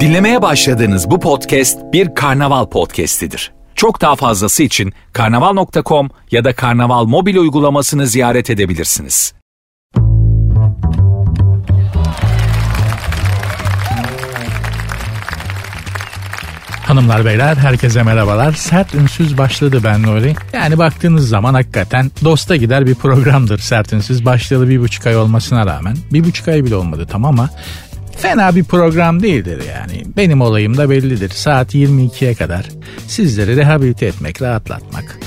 Dinlemeye başladığınız bu podcast bir karnaval podcastidir. Çok daha fazlası için karnaval.com ya da karnaval mobil uygulamasını ziyaret edebilirsiniz. Hanımlar beyler herkese merhabalar. Sert Ünsüz başladı ben Nuri. Yani baktığınız zaman hakikaten dosta gider bir programdır Sert Ünsüz. Başlayalı bir buçuk ay olmasına rağmen. Bir buçuk ay bile olmadı tam ama fena bir program değildir yani. Benim olayım da bellidir. Saat 22'ye kadar sizleri rehabilite etmek, rahatlatmak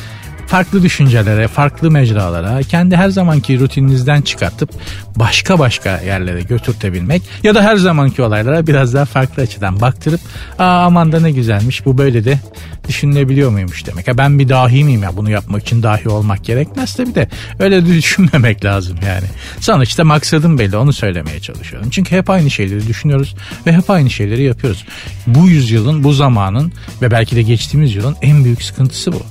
farklı düşüncelere, farklı mecralara, kendi her zamanki rutininizden çıkartıp başka başka yerlere götürtebilmek ya da her zamanki olaylara biraz daha farklı açıdan baktırıp Aa, aman da ne güzelmiş bu böyle de düşünülebiliyor muymuş demek. Ya ben bir dahi miyim ya bunu yapmak için dahi olmak gerekmez tabii de öyle düşünmemek lazım yani. Sonuçta maksadım belli onu söylemeye çalışıyorum. Çünkü hep aynı şeyleri düşünüyoruz ve hep aynı şeyleri yapıyoruz. Bu yüzyılın, bu zamanın ve belki de geçtiğimiz yılın en büyük sıkıntısı bu.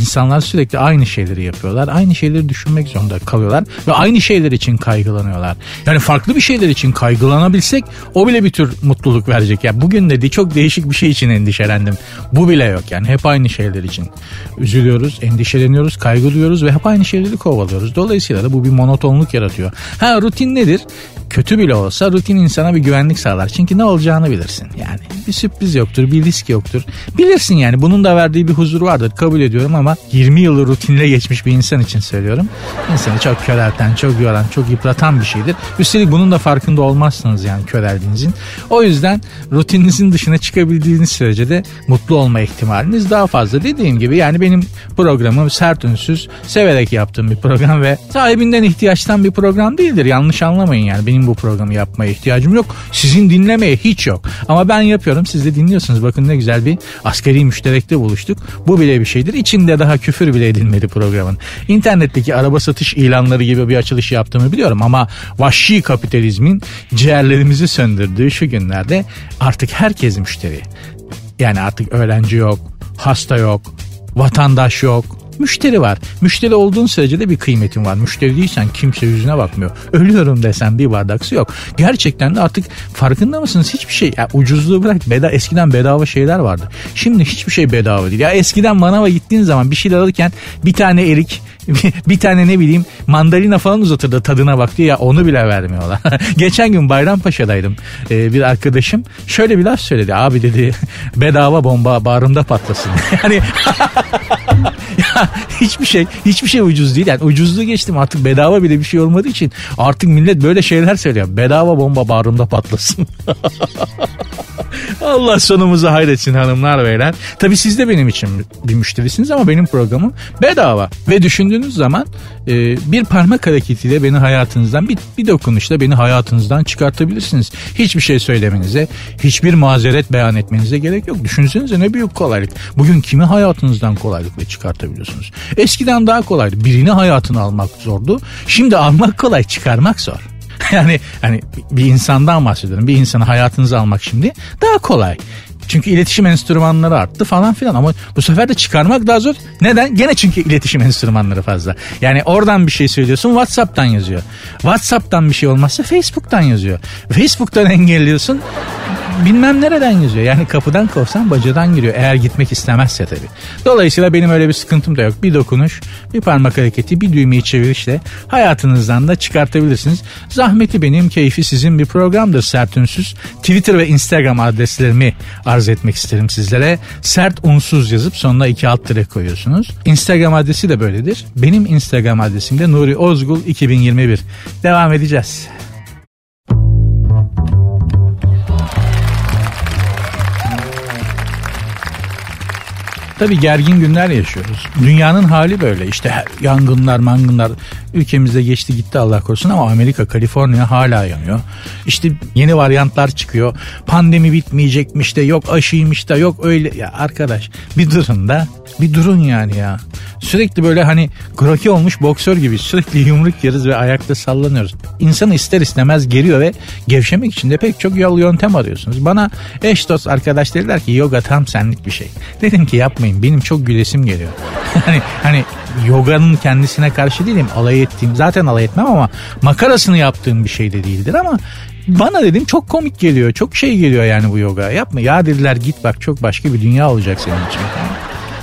İnsanlar sürekli aynı şeyleri yapıyorlar. Aynı şeyleri düşünmek zorunda kalıyorlar. Ve aynı şeyler için kaygılanıyorlar. Yani farklı bir şeyler için kaygılanabilsek o bile bir tür mutluluk verecek. Ya yani bugün de çok değişik bir şey için endişelendim. Bu bile yok yani hep aynı şeyler için. Üzülüyoruz, endişeleniyoruz, kaygı duyuyoruz ve hep aynı şeyleri kovalıyoruz. Dolayısıyla da bu bir monotonluk yaratıyor. Ha rutin nedir? Kötü bile olsa rutin insana bir güvenlik sağlar. Çünkü ne olacağını bilirsin. Yani bir sürpriz yoktur, bir risk yoktur. Bilirsin yani bunun da verdiği bir huzur vardır kabul ediyorum ama 20 yılı rutinle geçmiş bir insan için söylüyorum. İnsanı çok körelten, çok yoran, çok yıpratan bir şeydir. Üstelik bunun da farkında olmazsınız yani köreldiğinizin. O yüzden rutininizin dışına çıkabildiğiniz sürece de mutlu olma ihtimaliniz daha fazla. Dediğim gibi yani benim programım sert ünsüz, severek yaptığım bir program ve sahibinden ihtiyaçtan bir program değildir. Yanlış anlamayın yani benim bu programı yapmaya ihtiyacım yok. Sizin dinlemeye hiç yok. Ama ben yapıyorum siz de dinliyorsunuz. Bakın ne güzel bir askeri müşterekte buluştuk. Bu bile bir şeydir. İçinde daha küfür bile edilmedi programın. İnternetteki araba satış ilanları gibi bir açılış yaptığımı biliyorum ama vahşi kapitalizmin ciğerlerimizi söndürdüğü şu günlerde artık herkes müşteri. Yani artık öğrenci yok, hasta yok, vatandaş yok, Müşteri var. Müşteri olduğun sürece de bir kıymetin var. Müşteri değilsen kimse yüzüne bakmıyor. Ölüyorum desen bir bardak su yok. Gerçekten de artık farkında mısınız? Hiçbir şey ya ucuzluğu bırak. Beda, eskiden bedava şeyler vardı. Şimdi hiçbir şey bedava değil. Ya eskiden manava gittiğin zaman bir şey alırken bir tane erik bir tane ne bileyim mandalina falan uzatırdı tadına bak diye ya onu bile vermiyorlar. Geçen gün Bayrampaşa'daydım. Ee, bir arkadaşım şöyle bir laf söyledi. Abi dedi bedava bomba bağrımda patlasın. yani ya hiçbir şey hiçbir şey ucuz değil. Yani ucuzluğu geçtim artık bedava bile bir şey olmadığı için artık millet böyle şeyler söylüyor. Bedava bomba bağrımda patlasın. Allah sonumuzu hayretsin hanımlar beyler. Tabii siz de benim için bir müşterisiniz ama benim programım bedava. Ve düşündüğünüz zaman e, bir parmak hareketiyle beni hayatınızdan bir, bir dokunuşla beni hayatınızdan çıkartabilirsiniz. Hiçbir şey söylemenize, hiçbir mazeret beyan etmenize gerek yok. Düşünsenize ne büyük kolaylık. Bugün kimi hayatınızdan kolaylıkla çıkartabiliyorsunuz? Eskiden daha kolaydı. Birini hayatına almak zordu. Şimdi almak kolay, çıkarmak zor. yani hani bir insandan bahsediyorum. Bir insanı hayatınıza almak şimdi daha kolay. Çünkü iletişim enstrümanları arttı falan filan ama bu sefer de çıkarmak daha zor. Neden? Gene çünkü iletişim enstrümanları fazla. Yani oradan bir şey söylüyorsun WhatsApp'tan yazıyor. WhatsApp'tan bir şey olmazsa Facebook'tan yazıyor. Facebook'tan engelliyorsun bilmem nereden yazıyor. Yani kapıdan kovsan bacadan giriyor eğer gitmek istemezse tabii. Dolayısıyla benim öyle bir sıkıntım da yok. Bir dokunuş, bir parmak hareketi, bir düğmeyi çevirişle hayatınızdan da çıkartabilirsiniz. Zahmeti benim, keyfi sizin bir programdır sert ünsüz. Twitter ve Instagram adreslerimi arz etmek isterim sizlere. Sert unsuz yazıp sonuna iki alt tire koyuyorsunuz. Instagram adresi de böyledir. Benim Instagram adresim de Nuri Ozgul 2021. Devam edeceğiz. Tabii gergin günler yaşıyoruz. Dünyanın hali böyle işte yangınlar mangınlar ülkemizde geçti gitti Allah korusun ama Amerika Kaliforniya hala yanıyor. İşte yeni varyantlar çıkıyor. Pandemi bitmeyecekmiş de yok aşıymış da yok öyle. Ya arkadaş bir durun da bir durun yani ya. Sürekli böyle hani kroki olmuş boksör gibi sürekli yumruk yeriz ve ayakta sallanıyoruz. İnsanı ister istemez geriyor ve gevşemek için de pek çok yol yöntem arıyorsunuz. Bana eş dost arkadaş dediler ki yoga tam senlik bir şey. Dedim ki yapmayın benim çok gülesim geliyor. hani hani yoganın kendisine karşı değilim alay ettiğim zaten alay etmem ama makarasını yaptığım bir şey de değildir ama bana dedim çok komik geliyor. Çok şey geliyor yani bu yoga. Yapma ya dediler git bak çok başka bir dünya olacak senin için.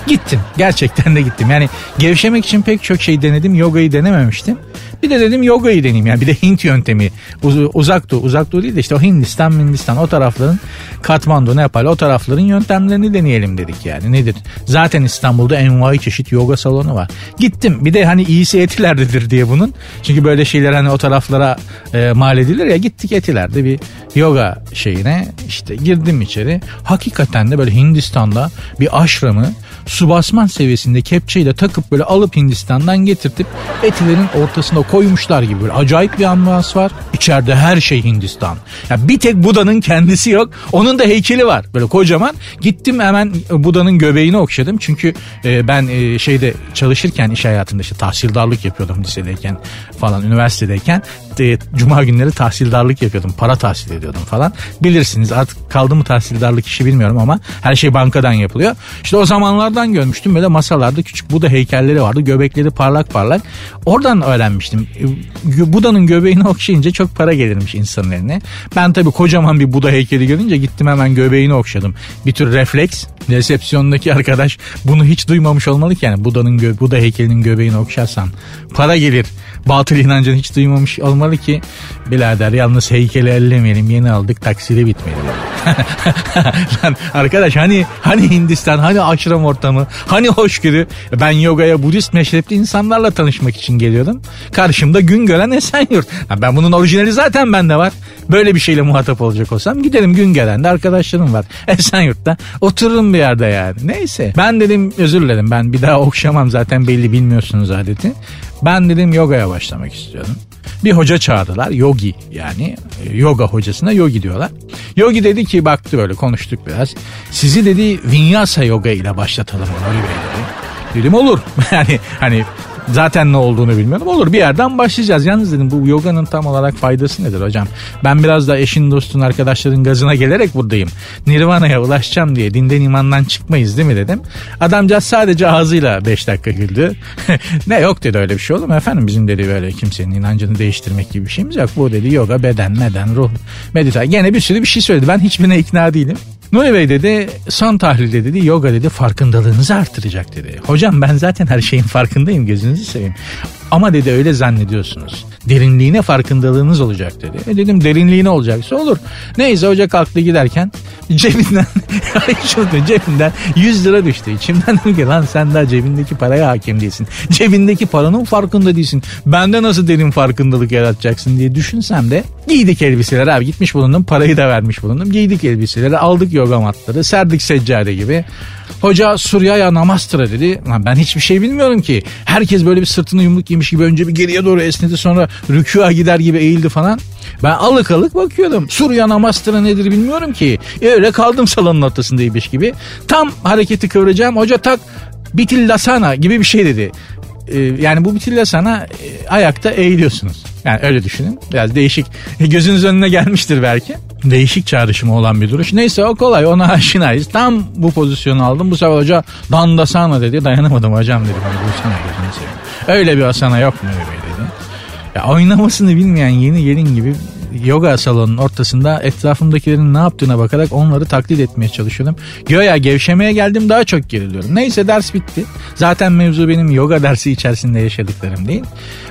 Gittim. Gerçekten de gittim. Yani gevşemek için pek çok şey denedim. Yogayı denememiştim. Bir de dedim yogayı deneyeyim. Yani bir de Hint yöntemi. Uz, uzak doğu uzak doğu değil de işte o Hindistan Hindistan o tarafların Katmandu Nepal o tarafların yöntemlerini deneyelim dedik yani. Nedir? Zaten İstanbul'da envai çeşit yoga salonu var. Gittim. Bir de hani iyisi etilerdedir diye bunun. Çünkü böyle şeyler hani o taraflara e, mal edilir ya gittik etilerde bir yoga şeyine işte girdim içeri. Hakikaten de böyle Hindistan'da bir aşramı su basman seviyesinde kepçeyle takıp böyle alıp Hindistan'dan getirtip etilerin ortasında koymuşlar gibi böyle acayip bir ambiyans var. İçeride her şey Hindistan. Ya bir tek Buda'nın kendisi yok. Onun da heykeli var. Böyle kocaman. Gittim hemen Buda'nın göbeğini okşadım. Çünkü e, ben e, şeyde çalışırken iş hayatında işte tahsildarlık yapıyordum lisedeyken falan üniversitedeyken e, cuma günleri tahsildarlık yapıyordum. Para tahsil ediyordum falan. Bilirsiniz artık kaldı mı tahsildarlık işi bilmiyorum ama her şey bankadan yapılıyor. İşte o zamanlardan görmüştüm böyle masalarda küçük Buda heykelleri vardı. Göbekleri parlak parlak. Oradan öğrenmiştim. Buda'nın göbeğini okşayınca çok para gelirmiş insanın eline. Ben tabii kocaman bir Buda heykeli görünce gittim hemen göbeğini okşadım. Bir tür refleks. Resepsiyondaki arkadaş bunu hiç duymamış olmalı ki yani Buda'nın gö Buda heykelinin göbeğini okşarsan para gelir. Batıl inancını hiç duymamış olmalı ki birader yalnız heykeli ellemeyelim yeni aldık taksiri bitmedi. Lan arkadaş hani hani Hindistan hani aşram ortamı hani hoşgörü ben yogaya Budist meşrepli insanlarla tanışmak için geliyordum. Karşımda gün gören Esenyurt. Ben bunun orijinali zaten bende var. Böyle bir şeyle muhatap olacak olsam gidelim gün gelen de arkadaşlarım var. Esenyurt'ta otururum bir yerde yani. Neyse ben dedim özür dilerim ben bir daha okşamam zaten belli bilmiyorsunuz adeti. Ben dedim yogaya başlamak istiyorum. Bir hoca çağırdılar yogi yani e, yoga hocasına yogi diyorlar. Yogi dedi ki baktı böyle konuştuk biraz. Sizi dedi vinyasa yoga ile başlatalım Nuri Bey dedi. Dedim olur. yani hani Zaten ne olduğunu bilmiyorum. Olur bir yerden başlayacağız. Yalnız dedim bu yoganın tam olarak faydası nedir hocam? Ben biraz da eşin dostun arkadaşların gazına gelerek buradayım. Nirvana'ya ulaşacağım diye dinden imandan çıkmayız değil mi dedim. Adamcağız sadece ağzıyla 5 dakika güldü. ne yok dedi öyle bir şey olur efendim? Bizim dedi böyle kimsenin inancını değiştirmek gibi bir şeyimiz yok. Bu dedi yoga beden meden ruh meditasyon. Gene bir sürü bir şey söyledi. Ben hiçbirine ikna değilim. Bey dedi son tahlilde dedi yoga dedi farkındalığınızı artıracak dedi. Hocam ben zaten her şeyin farkındayım gözünüzü seveyim. Ama dedi öyle zannediyorsunuz. Derinliğine farkındalığınız olacak dedi. E dedim derinliğine olacaksa olur. Neyse hoca kalktı giderken cebinden şurada cebinden 100 lira düştü. İçimden dedim ki lan sen daha cebindeki paraya hakim değilsin. Cebindeki paranın farkında değilsin. Bende nasıl derin farkındalık yaratacaksın diye düşünsem de giydik elbiseleri abi gitmiş bulundum parayı da vermiş bulundum. Giydik elbiseleri aldık yoga matları serdik seccade gibi. Hoca Surya'ya namastıra dedi. Lan ben hiçbir şey bilmiyorum ki. Herkes böyle bir sırtını yumruk yemiş gibi önce bir geriye doğru esnedi sonra rükûa gider gibi eğildi falan. Ben alık alık bakıyordum. Surya namastıra nedir bilmiyorum ki. E öyle kaldım salonun ortasındaymış gibi. Tam hareketi kıvıracağım. Hoca tak bitillasana gibi bir şey dedi. Ee, yani bu bitillasana e, ayakta eğiliyorsunuz. Yani öyle düşünün. Biraz değişik. Gözünüz önüne gelmiştir belki. Değişik çağrışımı olan bir duruş. Neyse o kolay ona aşinayız. Tam bu pozisyonu aldım. Bu sefer hoca dandasana dedi. Dayanamadım hocam dedim. Hani bu sana gözünü seveyim. Öyle bir asana yok mu öyle dedi. Ya oynamasını bilmeyen yeni gelin gibi yoga salonunun ortasında etrafımdakilerin ne yaptığına bakarak onları taklit etmeye çalışıyordum. Göya gevşemeye geldim daha çok geriliyorum. Neyse ders bitti. Zaten mevzu benim yoga dersi içerisinde yaşadıklarım değil.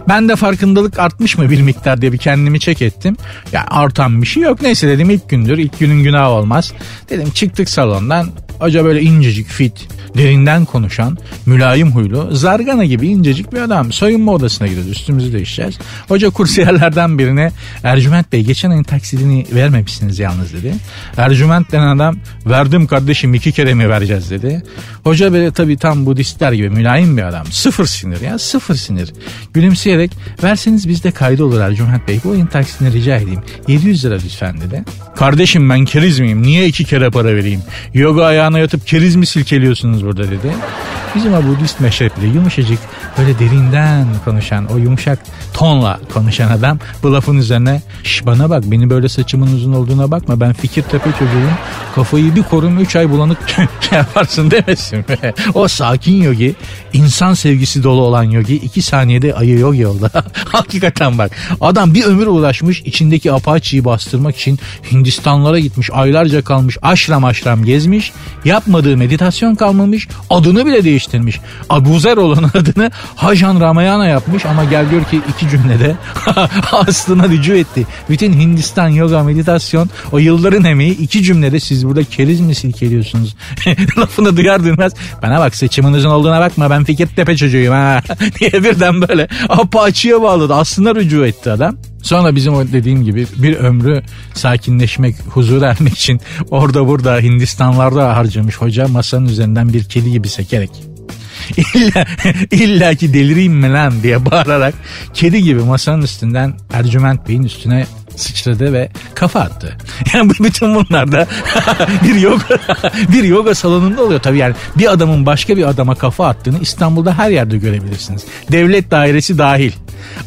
Ben de farkındalık artmış mı bir miktar diye bir kendimi çek ettim. Ya artan bir şey yok. Neyse dedim ilk gündür. ilk günün günahı olmaz. Dedim çıktık salondan. Hoca böyle incecik fit, derinden konuşan, mülayim huylu, zargana gibi incecik bir adam. Soyunma odasına gidiyoruz üstümüzü değişeceğiz. Hoca kursiyerlerden birine Ercüment Bey geçen ayın taksidini vermemişsiniz yalnız dedi. Ercüment denen adam verdim kardeşim iki kere mi vereceğiz dedi. Hoca böyle tabii tam Budistler gibi mülayim bir adam. Sıfır sinir ya sıfır sinir. Gülümseyerek verseniz bizde kaydı olur Ercüment Bey bu ayın taksidini rica edeyim. 700 lira lütfen dedi. Kardeşim ben keriz miyim niye iki kere para vereyim? Yoga ayağına yatıp keriz mi silkeliyorsunuz burada dedi. Bizim o Budist meşrepli yumuşacık böyle derinden konuşan o yumuşak tonla konuşan adam bu lafın üzerine Şş bana bak beni böyle saçımın uzun olduğuna bakma ben fikir tepe çocuğuyum kafayı bir korum 3 ay bulanık yaparsın demesin. o sakin yogi insan sevgisi dolu olan yogi 2 saniyede ayı yogi oldu. Hakikaten bak adam bir ömür uğraşmış içindeki apaçıyı bastırmak için Hindistanlara gitmiş aylarca kalmış aşram aşram gezmiş yapmadığı meditasyon kalmamış adını bile değiştirmiş. Abuzer olan adını Hajan Ramayana yapmış ama gel gör ki iki cümlede aslına rücu etti. Bütün Hindistan yoga meditasyon o yılların emeği iki cümlede siz burada keriz mi silkeliyorsunuz? Lafını duyar duymaz bana bak seçiminizin olduğuna bakma ben Fikirtepe çocuğuyum ha diye birden böyle apaçıya bağladı. Aslında rücu etti adam. Sonra bizim o dediğim gibi bir ömrü sakinleşmek, huzur ermek için orada burada Hindistanlarda harcamış hoca masanın üzerinden bir kedi gibi sekerek İlla, illa ki delireyim mi lan diye bağırarak kedi gibi masanın üstünden Ercüment Bey'in üstüne sıçradı ve kafa attı. Yani bütün bunlar da bir yoga bir yoga salonunda oluyor tabii yani bir adamın başka bir adama kafa attığını İstanbul'da her yerde görebilirsiniz. Devlet dairesi dahil.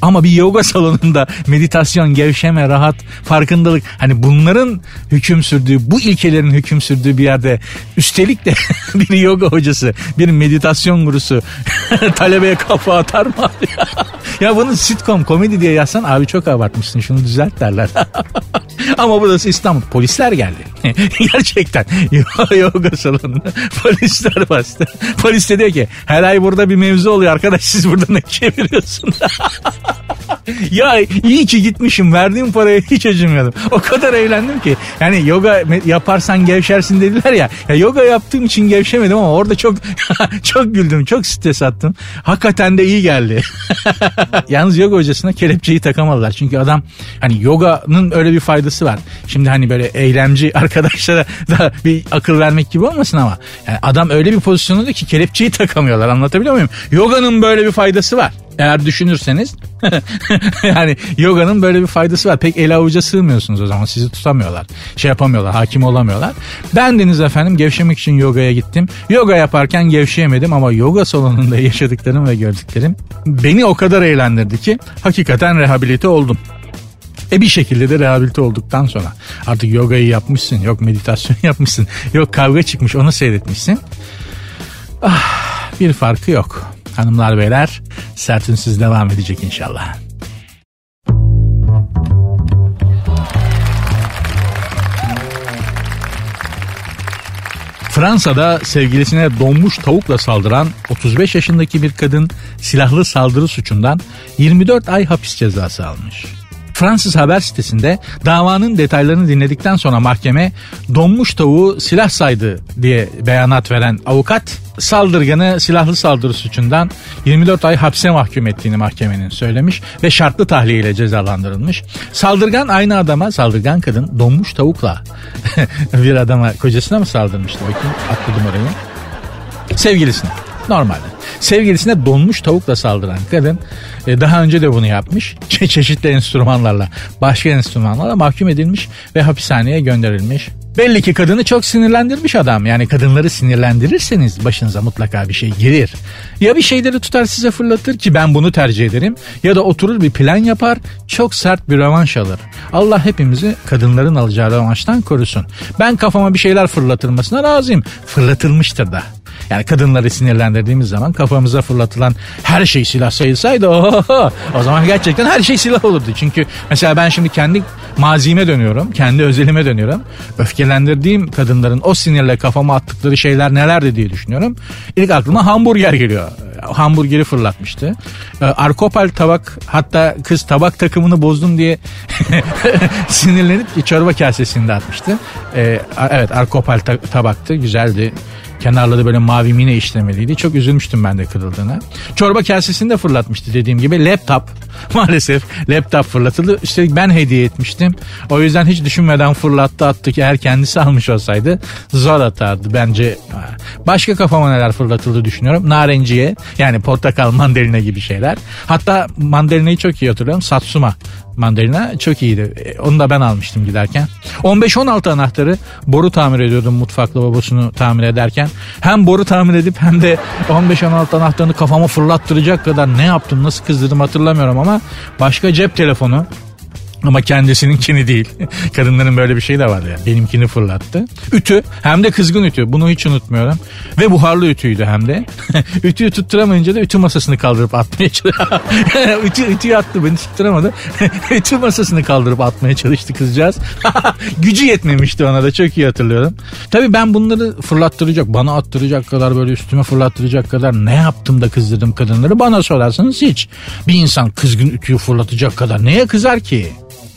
Ama bir yoga salonunda meditasyon, gevşeme, rahat, farkındalık hani bunların hüküm sürdüğü, bu ilkelerin hüküm sürdüğü bir yerde üstelik de bir yoga hocası, bir meditasyon gurusu talebeye kafa atar mı? Ya bunu sitcom, komedi diye yazsan abi çok abartmışsın şunu düzelt derler. Ama burası İstanbul. Polisler geldi. Gerçekten. Yoga salonunda polisler bastı. Polis de diyor ki her ay burada bir mevzu oluyor arkadaş siz burada ne çeviriyorsunuz? ya iyi ki gitmişim. Verdiğim paraya hiç acımıyordum. O kadar eğlendim ki. Yani yoga yaparsan gevşersin dediler ya. ya yoga yaptığım için gevşemedim ama orada çok çok güldüm. Çok stres attım. Hakikaten de iyi geldi. Yalnız yoga hocasına kelepçeyi takamadılar. Çünkü adam hani yoganın öyle bir faydası var. Şimdi hani böyle eylemci arkadaşlara da bir akıl vermek gibi olmasın ama. Yani adam öyle bir pozisyonda ki kelepçeyi takamıyorlar. Anlatabiliyor muyum? Yoganın böyle bir faydası var. Eğer düşünürseniz yani yoganın böyle bir faydası var. Pek el avuca sığmıyorsunuz o zaman sizi tutamıyorlar. Şey yapamıyorlar hakim olamıyorlar. Ben deniz efendim gevşemek için yogaya gittim. Yoga yaparken gevşeyemedim ama yoga salonunda yaşadıklarım ve gördüklerim beni o kadar eğlendirdi ki hakikaten rehabilite oldum. E bir şekilde de rehabilite olduktan sonra artık yogayı yapmışsın, yok meditasyon yapmışsın, yok kavga çıkmış onu seyretmişsin. Ah, bir farkı yok. Hanımlar beyler sertünsüz devam edecek inşallah. Fransa'da sevgilisine donmuş tavukla saldıran 35 yaşındaki bir kadın silahlı saldırı suçundan 24 ay hapis cezası almış. Fransız haber sitesinde davanın detaylarını dinledikten sonra mahkeme donmuş tavuğu silah saydı diye beyanat veren avukat saldırganı silahlı saldırı suçundan 24 ay hapse mahkum ettiğini mahkemenin söylemiş ve şartlı tahliye ile cezalandırılmış. Saldırgan aynı adama saldırgan kadın donmuş tavukla bir adama kocasına mı saldırmıştı bakayım atladım orayı. Sevgilisine normalde. Sevgilisine donmuş tavukla saldıran kadın e, daha önce de bunu yapmış. Çe- çeşitli enstrümanlarla, başka enstrümanlarla mahkum edilmiş ve hapishaneye gönderilmiş. Belli ki kadını çok sinirlendirmiş adam. Yani kadınları sinirlendirirseniz başınıza mutlaka bir şey gelir. Ya bir şeyleri tutar size fırlatır ki ben bunu tercih ederim. Ya da oturur bir plan yapar çok sert bir revanş alır. Allah hepimizi kadınların alacağı revanştan korusun. Ben kafama bir şeyler fırlatılmasına razıyım. Fırlatılmıştır da. Yani kadınları sinirlendirdiğimiz zaman kafamıza fırlatılan her şey silah sayılsaydı oho, o zaman gerçekten her şey silah olurdu. Çünkü mesela ben şimdi kendi mazime dönüyorum. Kendi özelime dönüyorum. Öfkelendirdiğim kadınların o sinirle kafama attıkları şeyler nelerdi diye düşünüyorum. İlk aklıma hamburger geliyor. Hamburgeri fırlatmıştı. Arkopal tabak hatta kız tabak takımını bozdum diye sinirlenip çorba kasesinde atmıştı. Evet Arkopal tabaktı güzeldi. Kenarları böyle mavi mine işlemeliydi. Çok üzülmüştüm ben de kırıldığına. Çorba kasesini de fırlatmıştı dediğim gibi. Laptop maalesef laptop fırlatıldı. Üstelik ben hediye etmiştim. O yüzden hiç düşünmeden fırlattı attı ki eğer kendisi almış olsaydı zor atardı bence. Başka kafama neler fırlatıldı düşünüyorum. Narenciye yani portakal mandalina gibi şeyler. Hatta mandalinayı çok iyi hatırlıyorum. Satsuma mandalina çok iyiydi. E, Onu da ben almıştım giderken. 15-16 anahtarı boru tamir ediyordum mutfak lavabosunu tamir ederken. Hem boru tamir edip hem de 15-16 anahtarını kafama fırlattıracak kadar ne yaptım nasıl kızdırdım hatırlamıyorum ama başka cep telefonu ama kendisininkini değil. Kadınların böyle bir şey de var ya. Benimkini fırlattı. Ütü hem de kızgın ütü. Bunu hiç unutmuyorum. Ve buharlı ütüydü hem de. Ütüyü tutturamayınca da ütü masasını kaldırıp atmaya çalıştı. ütü, ütüyü attı beni tutturamadı. ütü masasını kaldırıp atmaya çalıştı kızcağız. Gücü yetmemişti ona da çok iyi hatırlıyorum. Tabii ben bunları fırlattıracak, bana attıracak kadar böyle üstüme fırlattıracak kadar ne yaptım da kızdırdım kadınları bana sorarsanız hiç. Bir insan kızgın ütüyü fırlatacak kadar neye kızar ki?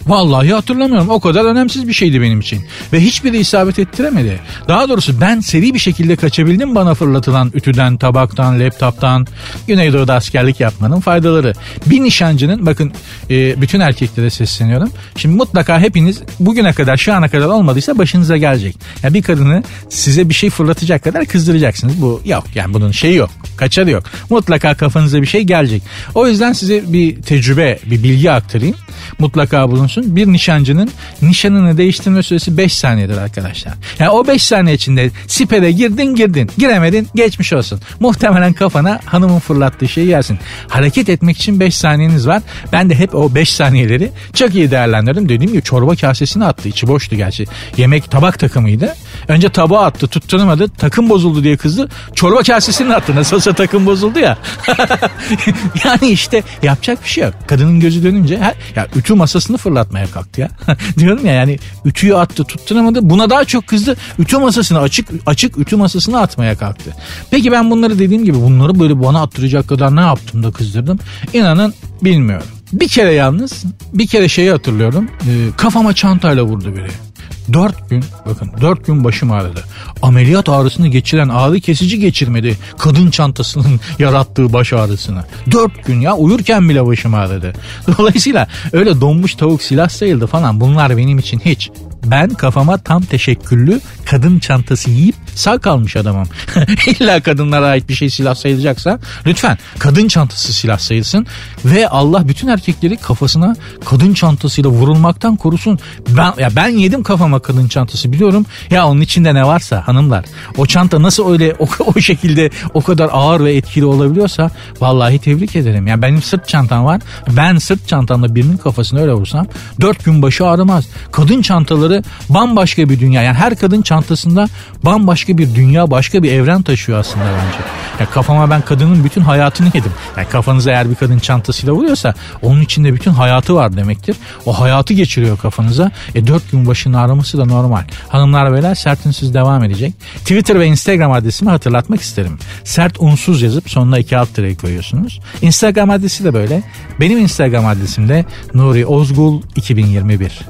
Vallahi hatırlamıyorum. O kadar önemsiz bir şeydi benim için. Ve hiçbiri isabet ettiremedi. Daha doğrusu ben seri bir şekilde kaçabildim bana fırlatılan ütüden, tabaktan, laptoptan. Güneydoğu'da askerlik yapmanın faydaları. Bir nişancının bakın e, bütün erkeklere sesleniyorum. Şimdi mutlaka hepiniz bugüne kadar şu ana kadar olmadıysa başınıza gelecek. Yani bir kadını size bir şey fırlatacak kadar kızdıracaksınız. Bu yok yani bunun şeyi yok. Kaçarı yok. Mutlaka kafanıza bir şey gelecek. O yüzden size bir tecrübe, bir bilgi aktarayım. Mutlaka bulunsun. Bir nişancının nişanını değiştirme süresi 5 saniyedir arkadaşlar. Yani o 5 saniye içinde sipere girdin girdin. Giremedin geçmiş olsun. Muhtemelen kafana hanımın fırlattığı şeyi yersin. Hareket etmek için 5 saniyeniz var. Ben de hep o 5 saniyeleri çok iyi değerlendirdim. Dediğim gibi çorba kasesini attı. İçi boştu gerçi. Yemek tabak takımıydı. Önce tabağı attı tutturamadı. Takım bozuldu diye kızdı. Çorba kasesini attı. Nasıl olsa takım bozuldu ya. yani işte yapacak bir şey yok. Kadının gözü dönünce her, ya ütü masasını fırlatmaya kalktı ya. Diyorum ya yani ütüyü attı tutturamadı. Buna daha çok kızdı. Ütü masasını açık açık ütü masasını atmaya kalktı. Peki ben bunları dediğim gibi bunları böyle bana attıracak kadar ne yaptım da kızdırdım? İnanın bilmiyorum. Bir kere yalnız bir kere şeyi hatırlıyorum. Ee, kafama çantayla vurdu biri. Dört gün bakın dört gün başım ağrıdı. Ameliyat ağrısını geçiren ağrı kesici geçirmedi. Kadın çantasının yarattığı baş ağrısını. Dört gün ya uyurken bile başım ağrıdı. Dolayısıyla öyle donmuş tavuk silah sayıldı falan bunlar benim için hiç. Ben kafama tam teşekküllü kadın çantası yiyip sağ kalmış adamım. İlla kadınlara ait bir şey silah sayılacaksa lütfen kadın çantası silah sayılsın ve Allah bütün erkekleri kafasına kadın çantasıyla vurulmaktan korusun. Ben ya ben yedim kafama kadın çantası biliyorum. Ya onun içinde ne varsa hanımlar o çanta nasıl öyle o, o şekilde o kadar ağır ve etkili olabiliyorsa vallahi tebrik ederim. Ya benim sırt çantam var. Ben sırt çantamla birinin kafasına öyle vursam dört gün başı ağrımaz. Kadın çantaları bambaşka bir dünya. Yani her kadın çantasında bambaşka bir dünya, başka bir evren taşıyor aslında bence. Ya kafama ben kadının bütün hayatını yedim. Yani kafanıza eğer bir kadın çantasıyla vuruyorsa onun içinde bütün hayatı var demektir. O hayatı geçiriyor kafanıza. E dört gün başının ağrıması da normal. Hanımlar beyler sert unsuz devam edecek. Twitter ve Instagram adresimi hatırlatmak isterim. Sert unsuz yazıp sonuna iki alt tere koyuyorsunuz. Instagram adresi de böyle. Benim Instagram adresim de Nuri Ozgul 2021.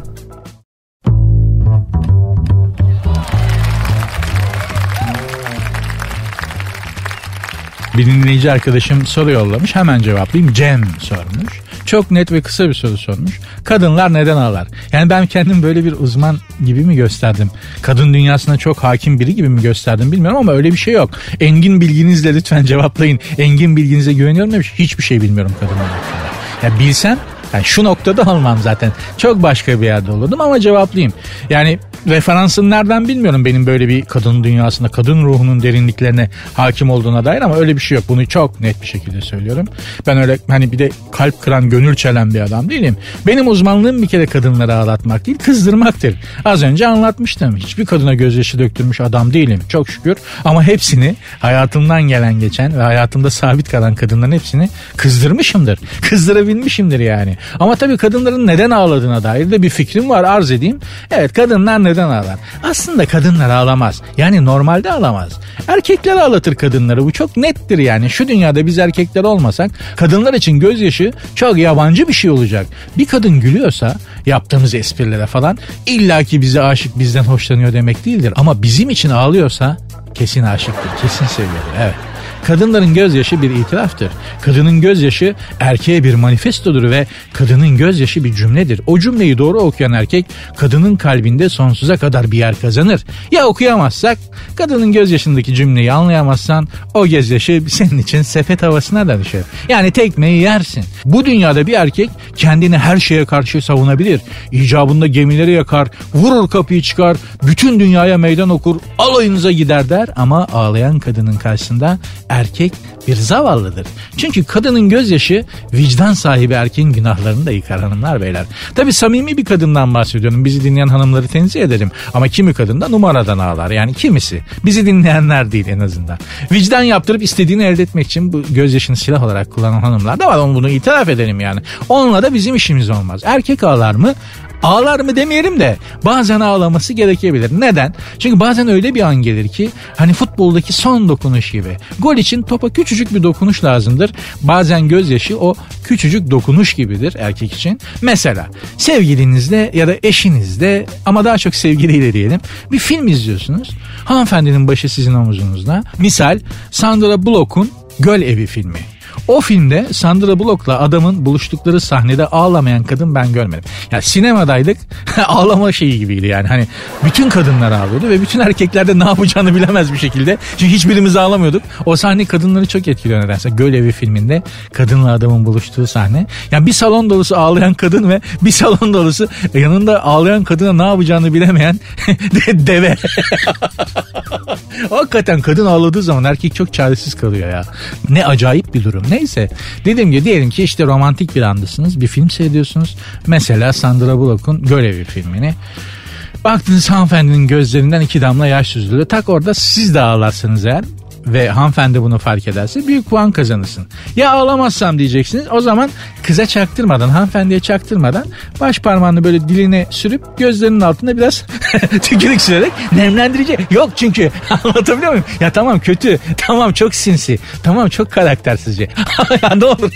Bir dinleyici arkadaşım soru yollamış. Hemen cevaplayayım. Cem sormuş. Çok net ve kısa bir soru sormuş. Kadınlar neden ağlar? Yani ben kendim böyle bir uzman gibi mi gösterdim? Kadın dünyasına çok hakim biri gibi mi gösterdim bilmiyorum ama öyle bir şey yok. Engin bilginizle lütfen cevaplayın. Engin bilginize güveniyorum demiş. Hiçbir şey bilmiyorum kadınlar hakkında. Ya bilsem yani şu noktada olmam zaten. Çok başka bir yerde olurdum ama cevaplayayım. Yani referansın nereden bilmiyorum benim böyle bir kadın dünyasında kadın ruhunun derinliklerine hakim olduğuna dair ama öyle bir şey yok. Bunu çok net bir şekilde söylüyorum. Ben öyle hani bir de kalp kıran gönül çelen bir adam değilim. Benim uzmanlığım bir kere kadınları ağlatmak değil kızdırmaktır. Az önce anlatmıştım. Hiçbir kadına gözyaşı döktürmüş adam değilim çok şükür. Ama hepsini hayatımdan gelen geçen ve hayatımda sabit kalan kadınların hepsini kızdırmışımdır. Kızdırabilmişimdir yani. Ama tabii kadınların neden ağladığına dair de bir fikrim var arz edeyim. Evet kadınlar neden ağlar? Aslında kadınlar ağlamaz. Yani normalde ağlamaz. Erkekler ağlatır kadınları. Bu çok nettir yani. Şu dünyada biz erkekler olmasak kadınlar için gözyaşı çok yabancı bir şey olacak. Bir kadın gülüyorsa yaptığımız esprilere falan illaki bize aşık bizden hoşlanıyor demek değildir. Ama bizim için ağlıyorsa kesin aşıktır. Kesin seviyordur. Evet. Kadınların gözyaşı bir itiraftır. Kadının gözyaşı erkeğe bir manifestodur ve kadının gözyaşı bir cümledir. O cümleyi doğru okuyan erkek kadının kalbinde sonsuza kadar bir yer kazanır. Ya okuyamazsak kadının gözyaşındaki cümleyi anlayamazsan o gözyaşı senin için sepet havasına dönüşür. Yani tekmeyi yersin. Bu dünyada bir erkek kendini her şeye karşı savunabilir. İcabında gemileri yakar, vurur kapıyı çıkar, bütün dünyaya meydan okur, alayınıza gider der ama ağlayan kadının karşısında erkek bir zavallıdır. Çünkü kadının gözyaşı vicdan sahibi erkeğin günahlarını da yıkar hanımlar beyler. Tabi samimi bir kadından bahsediyorum. Bizi dinleyen hanımları tenzih ederim. Ama kimi kadın da numaradan ağlar. Yani kimisi. Bizi dinleyenler değil en azından. Vicdan yaptırıp istediğini elde etmek için bu gözyaşını silah olarak kullanan hanımlar da var. Onu bunu itiraf edelim yani. Onunla da bizim işimiz olmaz. Erkek ağlar mı? Ağlar mı demeyelim de bazen ağlaması gerekebilir. Neden? Çünkü bazen öyle bir an gelir ki hani futboldaki son dokunuş gibi. Gol için topa küçücük bir dokunuş lazımdır. Bazen gözyaşı o küçücük dokunuş gibidir erkek için. Mesela sevgilinizle ya da eşinizle ama daha çok sevgiliyle diyelim bir film izliyorsunuz. Hanımefendinin başı sizin omuzunuzda. Misal Sandra Bullock'un Göl Evi filmi. O filmde Sandra Bullock'la adamın buluştukları sahnede ağlamayan kadın ben görmedim. Yani sinemadaydık ağlama şeyi gibiydi yani. Hani bütün kadınlar ağlıyordu ve bütün erkekler de ne yapacağını bilemez bir şekilde. Çünkü hiçbirimiz ağlamıyorduk. O sahne kadınları çok etkiliyor nedense. Gölevi filminde kadınla adamın buluştuğu sahne. Yani bir salon dolusu ağlayan kadın ve bir salon dolusu yanında ağlayan kadına ne yapacağını bilemeyen deve. Hakikaten kadın ağladığı zaman erkek çok çaresiz kalıyor ya. Ne acayip bir durum. Neyse dediğim gibi diyelim ki işte romantik bir andasınız. Bir film seyrediyorsunuz. Mesela Sandra Bullock'un Görevi filmini. Baktınız hanımefendinin gözlerinden iki damla yaş süzülüyor. Tak orada siz de ağlarsınız eğer ve hanımefendi bunu fark ederse büyük puan kazanırsın. Ya ağlamazsam diyeceksiniz o zaman kıza çaktırmadan hanımefendiye çaktırmadan baş parmağını böyle diline sürüp gözlerinin altında biraz tükürük sürerek nemlendirici. Yok çünkü anlatabiliyor muyum? Ya tamam kötü tamam çok sinsi tamam çok karaktersizce ya ne olur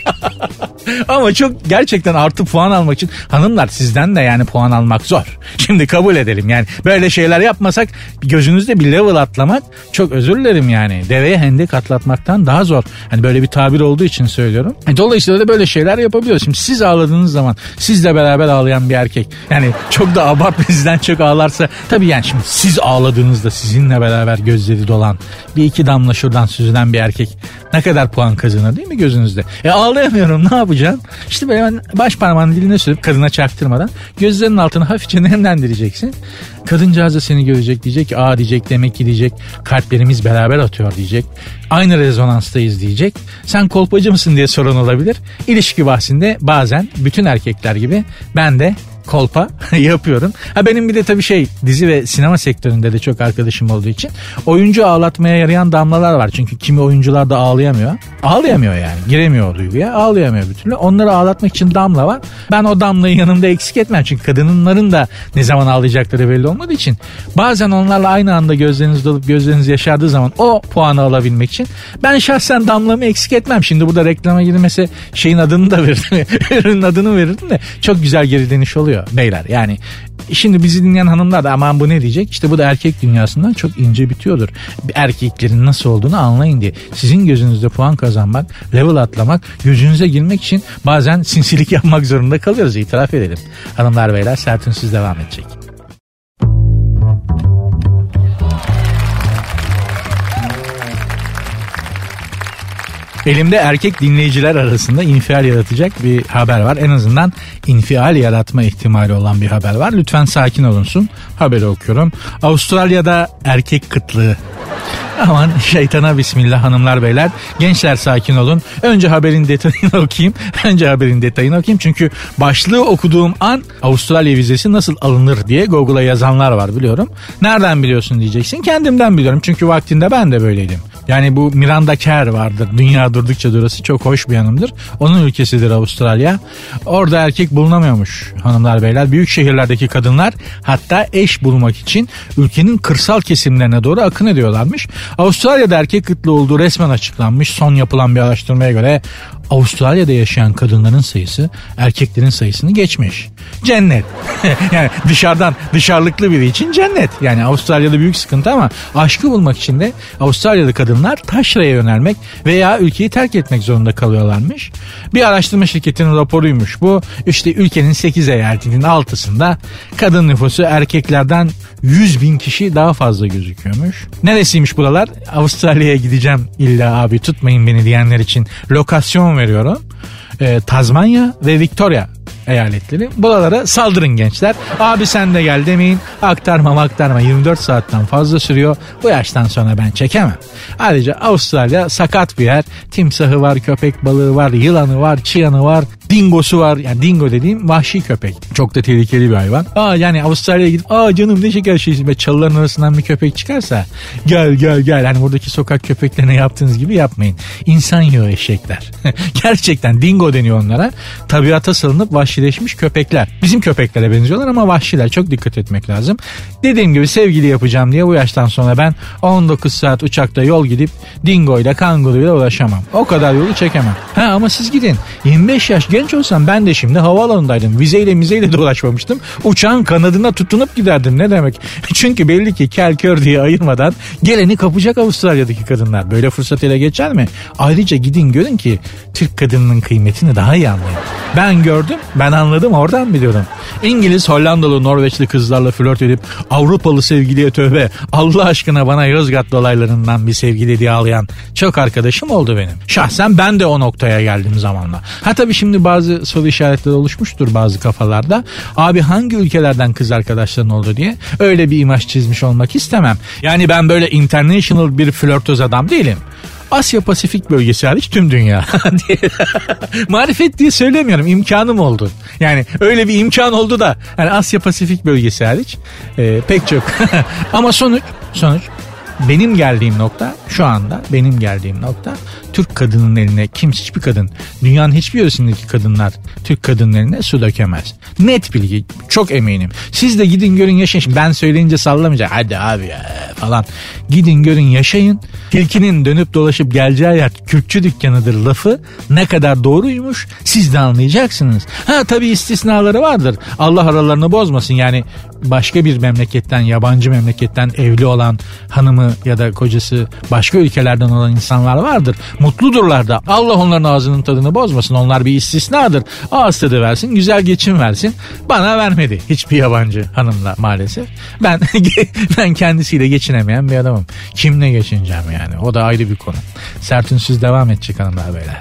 ama çok gerçekten artı puan almak için hanımlar sizden de yani puan almak zor. Şimdi kabul edelim yani böyle şeyler yapmasak gözünüzde bir level atlamak çok özür dilerim yani deveye hendek atlatmaktan daha zor. Hani böyle bir tabir olduğu için söylüyorum. E, dolayısıyla da böyle şeyler yapabiliyoruz. Şimdi siz ağladığınız zaman sizle beraber ağlayan bir erkek yani çok da abartma sizden çok ağlarsa tabii yani şimdi siz ağladığınızda sizinle beraber gözleri dolan bir iki damla şuradan süzülen bir erkek ne kadar puan kazanır değil mi gözünüzde? E ağlayamıyorum ne yapacağım? İşte böyle ben baş parmağını diline sürüp kadına çaktırmadan gözlerinin altını hafifçe nemlendireceksin. Kadıncağız da seni görecek diyecek ki aa diyecek demek ki diyecek kalplerimiz beraber atıyor diyecek. Aynı rezonanstayız diyecek. Sen kolpacı mısın diye sorun olabilir. İlişki bahsinde bazen bütün erkekler gibi ben de kolpa yapıyorum. Ha benim bir de tabii şey dizi ve sinema sektöründe de çok arkadaşım olduğu için oyuncu ağlatmaya yarayan damlalar var. Çünkü kimi oyuncular da ağlayamıyor. Ağlayamıyor yani. Giremiyor o duyguya. Ağlayamıyor bir türlü. Onları ağlatmak için damla var. Ben o damlayı yanımda eksik etmem. Çünkü kadınların da ne zaman ağlayacakları belli olmadığı için bazen onlarla aynı anda gözleriniz dolup gözleriniz yaşardığı zaman o puanı alabilmek için ben şahsen damlamı eksik etmem. Şimdi burada reklama girmese şeyin adını da verirdim. Ürünün adını verirdim de çok güzel geri dönüş oluyor beyler. Yani şimdi bizi dinleyen hanımlar da aman bu ne diyecek? İşte bu da erkek dünyasından çok ince bitiyordur. Erkeklerin nasıl olduğunu anlayın diye. Sizin gözünüzde puan kazanmak, level atlamak, gözünüze girmek için bazen sinsilik yapmak zorunda kalıyoruz itiraf edelim. Hanımlar beyler sertünsüz devam edecek. Elimde erkek dinleyiciler arasında infial yaratacak bir haber var. En azından infial yaratma ihtimali olan bir haber var. Lütfen sakin olunsun. Haberi okuyorum. Avustralya'da erkek kıtlığı Aman şeytana bismillah hanımlar beyler. Gençler sakin olun. Önce haberin detayını okuyayım. Önce haberin detayını okuyayım. Çünkü başlığı okuduğum an Avustralya vizesi nasıl alınır diye Google'a yazanlar var biliyorum. Nereden biliyorsun diyeceksin. Kendimden biliyorum. Çünkü vaktinde ben de böyleydim. Yani bu Miranda Kerr vardır. Dünya durdukça durası çok hoş bir yanımdır. Onun ülkesidir Avustralya. Orada erkek bulunamıyormuş hanımlar beyler. Büyük şehirlerdeki kadınlar hatta eş bulmak için ülkenin kırsal kesimlerine doğru akın ediyorlarmış. Avustralya'da erkek kıtlığı olduğu resmen açıklanmış. Son yapılan bir araştırmaya göre Avustralya'da yaşayan kadınların sayısı erkeklerin sayısını geçmiş. Cennet. yani dışarıdan dışarılıklı biri için cennet. Yani Avustralya'da büyük sıkıntı ama aşkı bulmak için de Avustralyalı kadınlar taşraya yönelmek veya ülkeyi terk etmek zorunda kalıyorlarmış. Bir araştırma şirketinin raporuymuş bu. İşte ülkenin 8 eyaletinin altısında kadın nüfusu erkeklerden 100 bin kişi daha fazla gözüküyormuş. Neresiymiş buralar? Avustralya'ya gideceğim illa abi tutmayın beni diyenler için lokasyon veriyorum. Ee, Tazmanya ve Victoria eyaletleri. Buralara saldırın gençler. Abi sen de gel demeyin. Aktarma aktarma 24 saatten fazla sürüyor. Bu yaştan sonra ben çekemem. Ayrıca Avustralya sakat bir yer. Timsahı var, köpek balığı var, yılanı var, çıyanı var, dingosu var. Yani dingo dediğim vahşi köpek. Çok da tehlikeli bir hayvan. Aa yani Avustralya'ya gidip aa canım ne şeker şeysin ve çalıların arasından bir köpek çıkarsa gel gel gel. Hani buradaki sokak köpeklerine yaptığınız gibi yapmayın. İnsan yiyor eşekler. Gerçekten dingo deniyor onlara. Tabiata salınıp vahşileşmiş köpekler. Bizim köpeklere benziyorlar ama vahşiler. Çok dikkat etmek lazım. Dediğim gibi sevgili yapacağım diye bu yaştan sonra ben 19 saat uçakta yol gidip dingo ile kanguru ile ulaşamam. O kadar yolu çekemem. Ha ama siz gidin. 25 yaş genç olsam ben de şimdi havaalanındaydım. Vizeyle mizeyle de ulaşmamıştım. Uçağın kanadına tutunup giderdim. Ne demek? Çünkü belli ki kel kör diye ayırmadan geleni kapacak Avustralya'daki kadınlar. Böyle fırsat ele geçer mi? Ayrıca gidin görün ki Türk kadınının kıymetini daha iyi anlayın. Ben gördüm, ben anladım oradan biliyorum. İngiliz, Hollandalı, Norveçli kızlarla flört edip Avrupalı sevgiliye tövbe Allah aşkına bana Yozgat dolaylarından bir sevgili diye ağlayan çok arkadaşım oldu benim. Şahsen ben de o noktaya geldim zamanla. Ha tabii şimdi bazı soru işaretleri oluşmuştur bazı kafalarda. Abi hangi ülkelerden kız arkadaşların oldu diye öyle bir imaj çizmiş olmak istemem. Yani ben böyle international bir flörtöz adam değilim. Asya Pasifik bölgesi hariç tüm dünya. Marifet diye söylemiyorum imkanım oldu. Yani öyle bir imkan oldu da yani Asya Pasifik bölgesi hariç e, pek çok. Ama sonuç sonuç benim geldiğim nokta şu anda benim geldiğim nokta Türk kadının eline kimse hiçbir kadın dünyanın hiçbir yöresindeki kadınlar Türk kadının eline su dökemez. Net bilgi çok eminim. Siz de gidin görün yaşayın. Ben söyleyince sallamayacak. Hadi abi ya falan. Gidin görün yaşayın. Tilkinin dönüp dolaşıp geleceği yer kürkçü dükkanıdır lafı ne kadar doğruymuş siz de anlayacaksınız. Ha tabii istisnaları vardır. Allah aralarını bozmasın. Yani başka bir memleketten yabancı memleketten evli olan hanımı ya da kocası başka ülkelerden olan insanlar vardır. Mutludurlar da. Allah onların ağzının tadını bozmasın. Onlar bir istisnadır. Ağız tadı versin, güzel geçim versin. Bana vermedi hiçbir yabancı hanımla maalesef. Ben ben kendisiyle geçinemeyen bir adamım. Kimle geçineceğim yani? O da ayrı bir konu. Sert ünsüz devam edecek hanımlar beyler.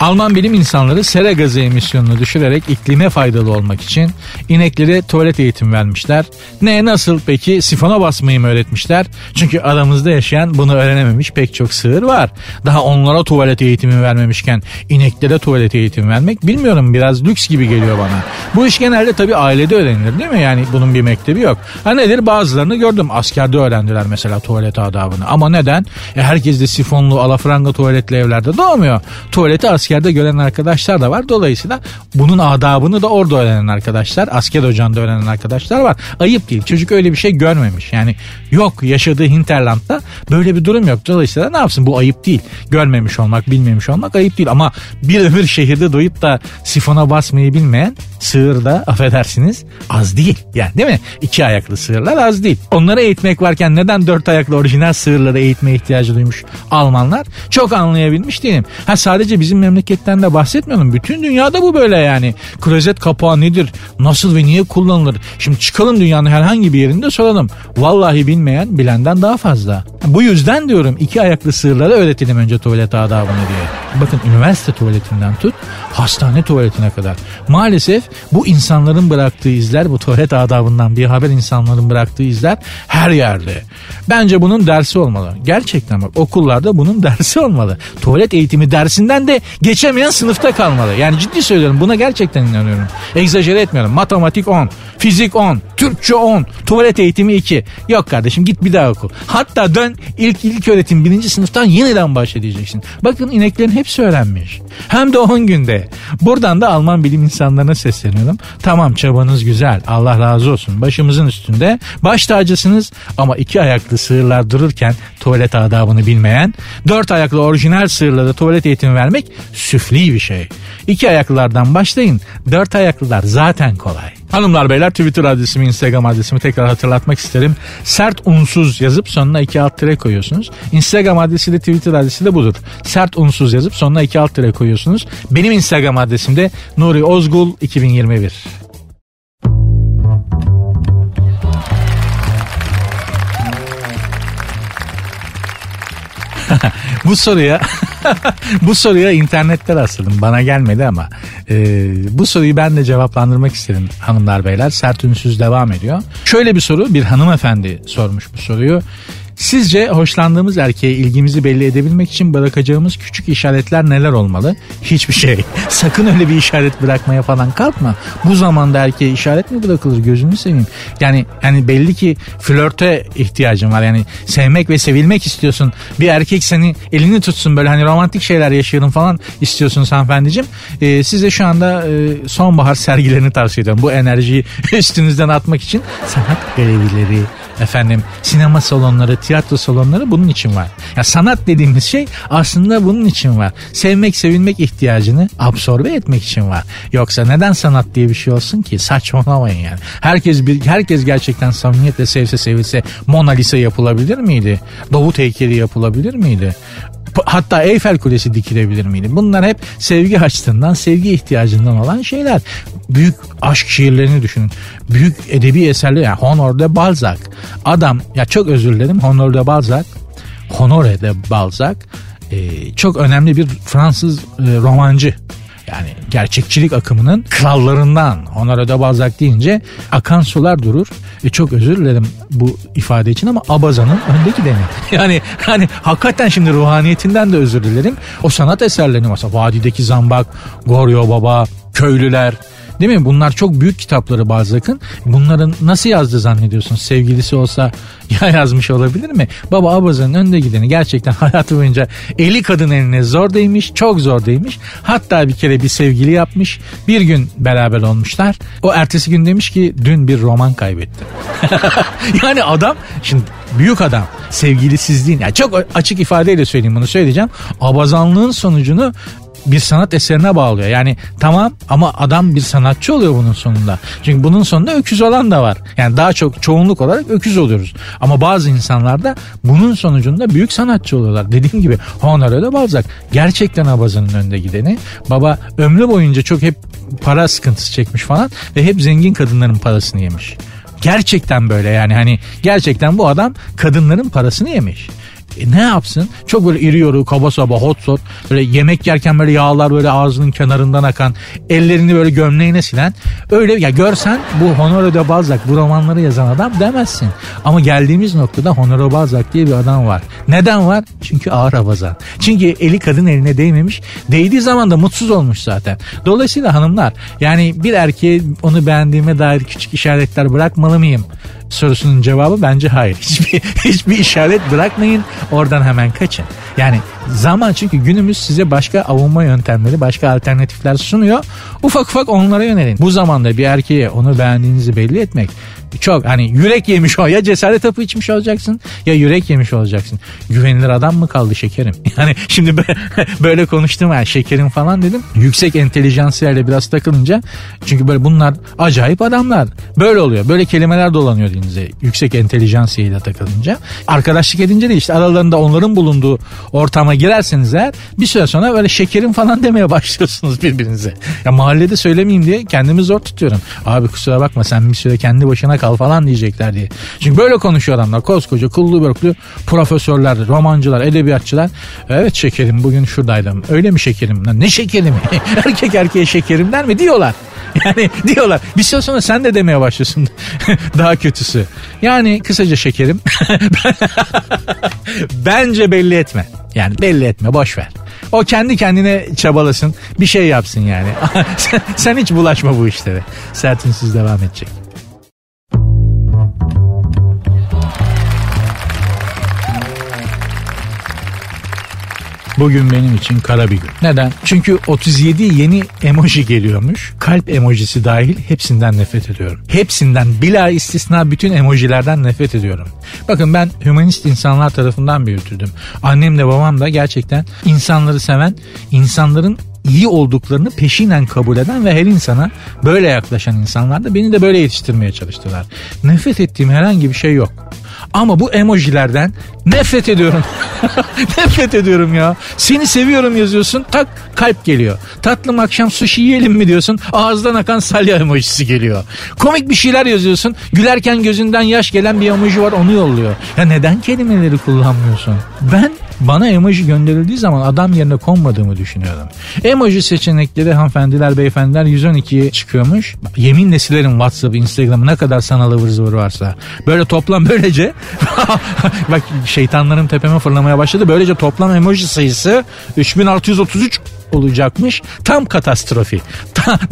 Alman bilim insanları sera gazı emisyonunu düşürerek iklime faydalı olmak için ineklere tuvalet eğitimi vermişler. Ne nasıl peki sifona basmayı mı öğretmişler? Çünkü aramızda yaşayan bunu öğrenememiş pek çok sığır var. Daha onlara tuvalet eğitimi vermemişken ineklere tuvalet eğitimi vermek bilmiyorum biraz lüks gibi geliyor bana. Bu iş genelde tabii ailede öğrenilir değil mi? Yani bunun bir mektebi yok. Ha nedir bazılarını gördüm askerde öğrendiler mesela tuvalet adabını. Ama neden? E herkes de sifonlu alafranga tuvaletli evlerde doğmuyor. Tuvaleti asker askerde gören arkadaşlar da var. Dolayısıyla bunun adabını da orada öğrenen arkadaşlar, asker ocağında öğrenen arkadaşlar var. Ayıp değil. Çocuk öyle bir şey görmemiş. Yani yok yaşadığı Hinterland'da böyle bir durum yok. Dolayısıyla ne yapsın? Bu ayıp değil. Görmemiş olmak, bilmemiş olmak ayıp değil. Ama bir ömür şehirde doyup da sifona basmayı bilmeyen sığır da affedersiniz az değil. Yani değil mi? İki ayaklı sığırlar az değil. Onları eğitmek varken neden dört ayaklı orijinal sığırları eğitmeye ihtiyacı duymuş Almanlar? Çok anlayabilmiş değilim. Ha sadece bizim memleketten de bahsetmiyorum. Bütün dünyada bu böyle yani. Klozet kapağı nedir? Nasıl ve niye kullanılır? Şimdi çıkalım dünyanın herhangi bir yerinde soralım. Vallahi bilmeyen bilenden daha fazla. Bu yüzden diyorum iki ayaklı sığırlara öğretelim önce tuvalet adabını diye. Bakın üniversite tuvaletinden tut hastane tuvaletine kadar. Maalesef bu insanların bıraktığı izler bu tuvalet adabından bir haber insanların bıraktığı izler her yerde. Bence bunun dersi olmalı. Gerçekten bak okullarda bunun dersi olmalı. Tuvalet eğitimi dersinden de Geçemeyen sınıfta kalmalı. Yani ciddi söylüyorum buna gerçekten inanıyorum. Egzajere etmiyorum. Matematik 10, fizik 10, Türkçe 10, tuvalet eğitimi 2. Yok kardeşim git bir daha oku. Hatta dön ilk ilk öğretim birinci sınıftan yeniden başlayacaksın. Bakın ineklerin hepsi öğrenmiş. Hem de 10 günde. Buradan da Alman bilim insanlarına sesleniyorum. Tamam çabanız güzel. Allah razı olsun. Başımızın üstünde. Baş tacısınız ama iki ayaklı sığırlar dururken tuvalet adabını bilmeyen, dört ayaklı orijinal sığırlara tuvalet eğitimi vermek süfli bir şey. İki ayaklılardan başlayın. Dört ayaklılar zaten kolay. Hanımlar beyler Twitter adresimi Instagram adresimi tekrar hatırlatmak isterim. Sert unsuz yazıp sonuna iki alt tire koyuyorsunuz. Instagram adresi de Twitter adresi de budur. Sert unsuz yazıp sonuna iki alt tire koyuyorsunuz. Benim Instagram adresim de Nuri Ozgul 2021. bu soruya bu soruya internette rastladım. Bana gelmedi ama e, bu soruyu ben de cevaplandırmak istedim hanımlar beyler. Sert ünsüz devam ediyor. Şöyle bir soru bir hanımefendi sormuş bu soruyu. Sizce hoşlandığımız erkeğe ilgimizi belli edebilmek için bırakacağımız küçük işaretler neler olmalı? Hiçbir şey. Sakın öyle bir işaret bırakmaya falan kalkma. Bu zamanda erkeğe işaret mi bırakılır gözünü seveyim. Yani yani belli ki flörte ihtiyacın var. Yani sevmek ve sevilmek istiyorsun. Bir erkek seni elini tutsun böyle hani romantik şeyler yaşayalım falan istiyorsun hanımefendiciğim. Ee, size şu anda e, sonbahar sergilerini tavsiye ediyorum. Bu enerjiyi üstünüzden atmak için sanat galerileri, efendim sinema salonları, tiyatro salonları bunun için var. Ya sanat dediğimiz şey aslında bunun için var. Sevmek, sevilmek ihtiyacını absorbe etmek için var. Yoksa neden sanat diye bir şey olsun ki? Saçmalamayın yani. Herkes bir herkes gerçekten samimiyetle sevse sevilse Mona Lisa yapılabilir miydi? Davut heykeli yapılabilir miydi? Hatta Eyfel Kulesi dikilebilir miydi? Bunlar hep sevgi açtığından, sevgi ihtiyacından olan şeyler. Büyük aşk şiirlerini düşünün. Büyük edebi eserler yani Honor de Balzac. Adam ya çok özür dilerim Honor de Balzac. Honore de Balzac e, çok önemli bir Fransız e, romancı yani gerçekçilik akımının krallarından Honoré de Balzac deyince akan sular durur. E çok özür dilerim bu ifade için ama Abazan'ın öndeki demi. Yani hani hakikaten şimdi ruhaniyetinden de özür dilerim. O sanat eserlerini mesela Vadideki Zambak, Goryo Baba, Köylüler, Değil mi? Bunlar çok büyük kitapları Balzac'ın. Bunların nasıl yazdı zannediyorsun? Sevgilisi olsa ya yazmış olabilir mi? Baba Abazan'ın önde gideni gerçekten hayatı boyunca eli kadın eline zor değmiş. Çok zor değmiş. Hatta bir kere bir sevgili yapmış. Bir gün beraber olmuşlar. O ertesi gün demiş ki dün bir roman kaybettim. yani adam şimdi büyük adam sevgilisizliğin yani çok açık ifadeyle söyleyeyim bunu söyleyeceğim. Abazanlığın sonucunu bir sanat eserine bağlıyor. Yani tamam ama adam bir sanatçı oluyor bunun sonunda. Çünkü bunun sonunda öküz olan da var. Yani daha çok çoğunluk olarak öküz oluyoruz. Ama bazı insanlar da bunun sonucunda büyük sanatçı oluyorlar. Dediğim gibi Honoré de Balzac gerçekten abazının önünde gideni. Baba ömrü boyunca çok hep para sıkıntısı çekmiş falan ve hep zengin kadınların parasını yemiş. Gerçekten böyle yani hani gerçekten bu adam kadınların parasını yemiş. E ne yapsın? Çok böyle iri yoru, kaba saba, hot sot. Böyle yemek yerken böyle yağlar böyle ağzının kenarından akan. Ellerini böyle gömleğine silen. Öyle ya görsen bu Honoré de Balzac bu romanları yazan adam demezsin. Ama geldiğimiz noktada Honoré Balzac diye bir adam var. Neden var? Çünkü ağır abazan. Çünkü eli kadın eline değmemiş. Değdiği zaman da mutsuz olmuş zaten. Dolayısıyla hanımlar yani bir erkeğe onu beğendiğime dair küçük işaretler bırakmalı mıyım? Sorusunun cevabı bence hayır. Hiçbir, hiçbir işaret bırakmayın oradan hemen kaçın. Yani zaman çünkü günümüz size başka avunma yöntemleri, başka alternatifler sunuyor. Ufak ufak onlara yönelin. Bu zamanda bir erkeğe onu beğendiğinizi belli etmek çok hani yürek yemiş o ya cesaret hapı içmiş olacaksın ya yürek yemiş olacaksın. Güvenilir adam mı kaldı şekerim? Yani şimdi böyle konuştum yani şekerim falan dedim. Yüksek entelijansiyerle biraz takılınca çünkü böyle bunlar acayip adamlar. Böyle oluyor. Böyle kelimeler dolanıyor dilinize. Yüksek entelijansiyeyle takılınca. Arkadaşlık edince de işte aralarında onların bulunduğu ortama girerseniz eğer bir süre sonra böyle şekerim falan demeye başlıyorsunuz birbirinize. Ya mahallede söylemeyeyim diye kendimi zor tutuyorum. Abi kusura bakma sen bir süre kendi başına kal falan diyecekler diye. Çünkü böyle konuşuyor adamlar. Koskoca kullu börklü profesörler, romancılar, edebiyatçılar. Evet şekerim bugün şuradaydım. Öyle mi şekerim? Ne şekerim? Erkek erkeğe şekerim der mi? Diyorlar. Yani diyorlar. Bir süre sonra sen de demeye başlıyorsun. Daha kötüsü. Yani kısaca şekerim. Bence belli etme. Yani belli etme boş ver. O kendi kendine çabalasın bir şey yapsın yani. sen, sen hiç bulaşma bu işlere. Sertinsiz devam edecek. Bugün benim için kara bir gün. Neden? Çünkü 37 yeni emoji geliyormuş. Kalp emojisi dahil hepsinden nefret ediyorum. Hepsinden bila istisna bütün emojilerden nefret ediyorum. Bakın ben hümanist insanlar tarafından büyütüldüm. Annem de babam da gerçekten insanları seven, insanların iyi olduklarını peşinen kabul eden ve her insana böyle yaklaşan insanlar da beni de böyle yetiştirmeye çalıştılar. Nefret ettiğim herhangi bir şey yok. Ama bu emojilerden nefret ediyorum. nefret ediyorum ya. Seni seviyorum yazıyorsun tak kalp geliyor. Tatlım akşam sushi yiyelim mi diyorsun ağızdan akan salya emojisi geliyor. Komik bir şeyler yazıyorsun gülerken gözünden yaş gelen bir emoji var onu yolluyor. Ya neden kelimeleri kullanmıyorsun? Ben bana emoji gönderildiği zaman adam yerine konmadığımı düşünüyorum. Emoji seçenekleri hanımefendiler beyefendiler 112'ye çıkıyormuş. Yeminle silerim WhatsApp, Instagram'ı ne kadar sanal ıvır zıvır varsa. Böyle toplam böylece bak şeytanlarım tepeme fırlamaya başladı. Böylece toplam emoji sayısı 3633 olacakmış. Tam katastrofi.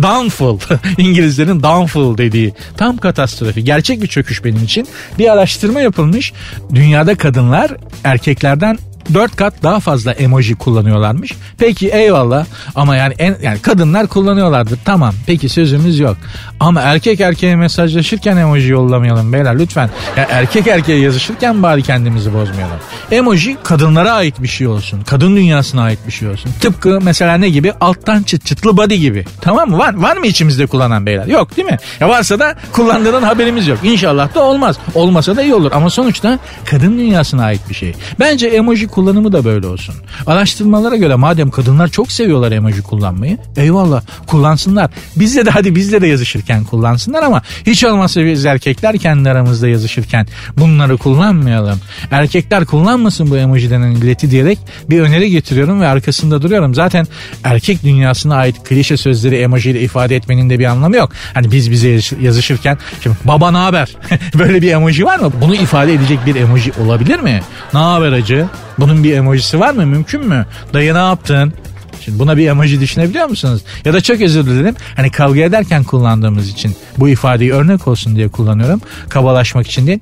downfall. İngilizlerin downfall dediği. Tam katastrofi. Gerçek bir çöküş benim için. Bir araştırma yapılmış. Dünyada kadınlar erkeklerden 4 kat daha fazla emoji kullanıyorlarmış. Peki eyvallah ama yani en, yani kadınlar kullanıyorlardır. Tamam. Peki sözümüz yok. Ama erkek erkeğe mesajlaşırken emoji yollamayalım beyler lütfen. Yani erkek erkeğe yazışırken bari kendimizi bozmayalım. Emoji kadınlara ait bir şey olsun. Kadın dünyasına ait bir şey olsun. Tıpkı mesela ne gibi? Alttan çıt çıtlı body gibi. Tamam mı? Var, var mı içimizde kullanan beyler? Yok değil mi? Ya varsa da kullandığının haberimiz yok. İnşallah da olmaz. Olmasa da iyi olur. Ama sonuçta kadın dünyasına ait bir şey. Bence emoji kullanımı da böyle olsun. Araştırmalara göre madem kadınlar çok seviyorlar emoji kullanmayı eyvallah kullansınlar. Bizle de hadi bizle de yazışırken kullansınlar ama hiç olmazsa biz erkekler kendi aramızda yazışırken bunları kullanmayalım. Erkekler kullanmasın bu emoji denen illeti diyerek bir öneri getiriyorum ve arkasında duruyorum. Zaten erkek dünyasına ait klişe sözleri emojiyle ifade etmenin de bir anlamı yok. Hani biz bize yazışırken şimdi baba ne haber? Böyle bir emoji var mı? Bunu ifade edecek bir emoji olabilir mi? Ne haber acı? Bunun bir emojisi var mı? Mümkün mü? Dayı ne yaptın? Şimdi buna bir emoji düşünebiliyor musunuz? Ya da çok özür dilerim. Hani kavga ederken kullandığımız için bu ifadeyi örnek olsun diye kullanıyorum. Kabalaşmak için değil.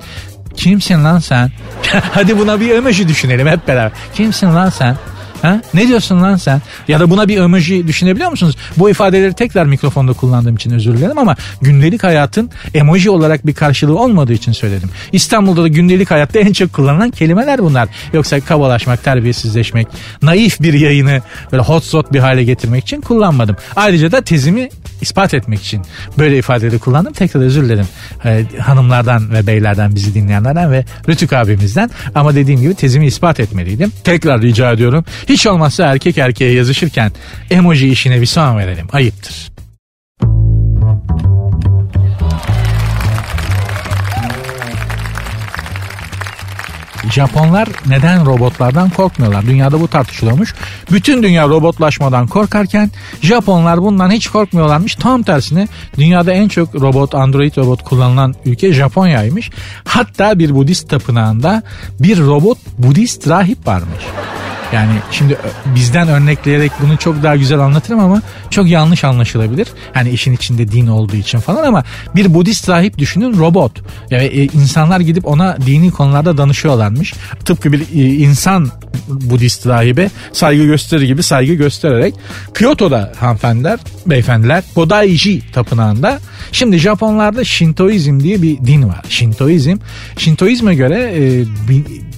Kimsin lan sen? Hadi buna bir emoji düşünelim hep beraber. Kimsin lan sen? Ha? Ne diyorsun lan sen? Ya da buna bir emoji düşünebiliyor musunuz? Bu ifadeleri tekrar mikrofonda kullandığım için özür dilerim ama gündelik hayatın emoji olarak bir karşılığı olmadığı için söyledim. İstanbul'da da gündelik hayatta en çok kullanılan kelimeler bunlar. Yoksa kabalaşmak, terbiyesizleşmek, naif bir yayını böyle hot bir hale getirmek için kullanmadım. Ayrıca da tezimi ispat etmek için böyle ifadeleri kullandım. Tekrar özür dilerim ee, hanımlardan ve beylerden bizi dinleyenlerden ve Rütük abimizden. Ama dediğim gibi tezimi ispat etmeliydim. Tekrar rica ediyorum. Hiç olmazsa erkek erkeğe yazışırken emoji işine bir son verelim. Ayıptır. Japonlar neden robotlardan korkmuyorlar? Dünyada bu tartışılıyormuş. Bütün dünya robotlaşmadan korkarken Japonlar bundan hiç korkmuyorlarmış. Tam tersine dünyada en çok robot, android robot kullanılan ülke Japonya'ymış. Hatta bir Budist tapınağında bir robot Budist rahip varmış. Yani şimdi e, bizden örnekleyerek bunu çok daha güzel anlatırım ama çok yanlış anlaşılabilir. Hani işin içinde din olduğu için falan ama bir Budist rahip düşünün robot. Yani e, insanlar gidip ona dini konularda danışıyorlarmış. Tıpkı bir e, insan Budist rahibe saygı gösterir gibi saygı göstererek Kyoto'da hanımefendiler, beyefendiler Kodaiji tapınağında şimdi Japonlarda Shintoizm diye bir din var. Shintoizm, Shintoizme göre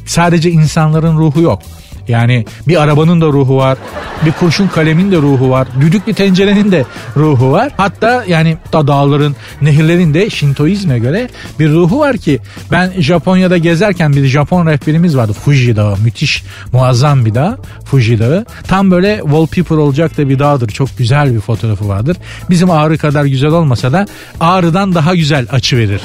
sadece insanların ruhu yok. Yani bir arabanın da ruhu var. Bir kurşun kalemin de ruhu var. Düdüklü tencerenin de ruhu var. Hatta yani da dağların, nehirlerin de Şintoizme göre bir ruhu var ki ben Japonya'da gezerken bir Japon rehberimiz vardı. Fuji Dağı. Müthiş, muazzam bir dağ. Fuji Dağı. Tam böyle wallpaper olacak da bir dağdır. Çok güzel bir fotoğrafı vardır. Bizim Ağrı kadar güzel olmasa da Ağrı'dan daha güzel açı verir.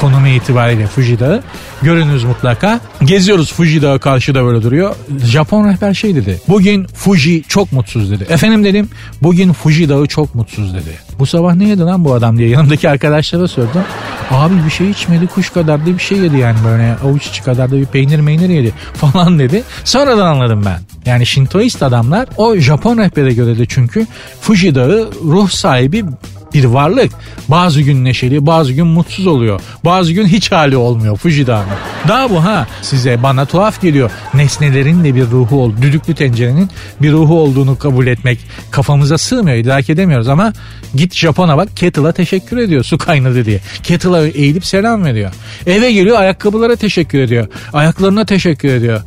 konumu itibariyle Fuji Dağı. Görünüz mutlaka. Geziyoruz Fuji Dağı karşıda böyle duruyor. Japon rehber şey dedi. Bugün Fuji çok mutsuz dedi. Efendim dedim bugün Fuji Dağı çok mutsuz dedi. Bu sabah ne yedi lan bu adam diye yanımdaki arkadaşlara sordum. Abi bir şey içmedi kuş kadar da bir şey yedi yani böyle avuç içi kadar da bir peynir meynir yedi falan dedi. Sonradan anladım ben. Yani Shintoist adamlar o Japon rehbere göre de çünkü Fuji Dağı ruh sahibi bir varlık. Bazı gün neşeli, bazı gün mutsuz oluyor. Bazı gün hiç hali olmuyor Fuji Dağı'nın. Daha bu ha size bana tuhaf geliyor. Nesnelerin de bir ruhu ol, düdüklü tencerenin bir ruhu olduğunu kabul etmek kafamıza sığmıyor, idrak edemiyoruz ama git Japon'a bak kettle'a teşekkür ediyor su kaynadı diye. Kettle'a eğilip selam veriyor. Eve geliyor ayakkabılara teşekkür ediyor. Ayaklarına teşekkür ediyor.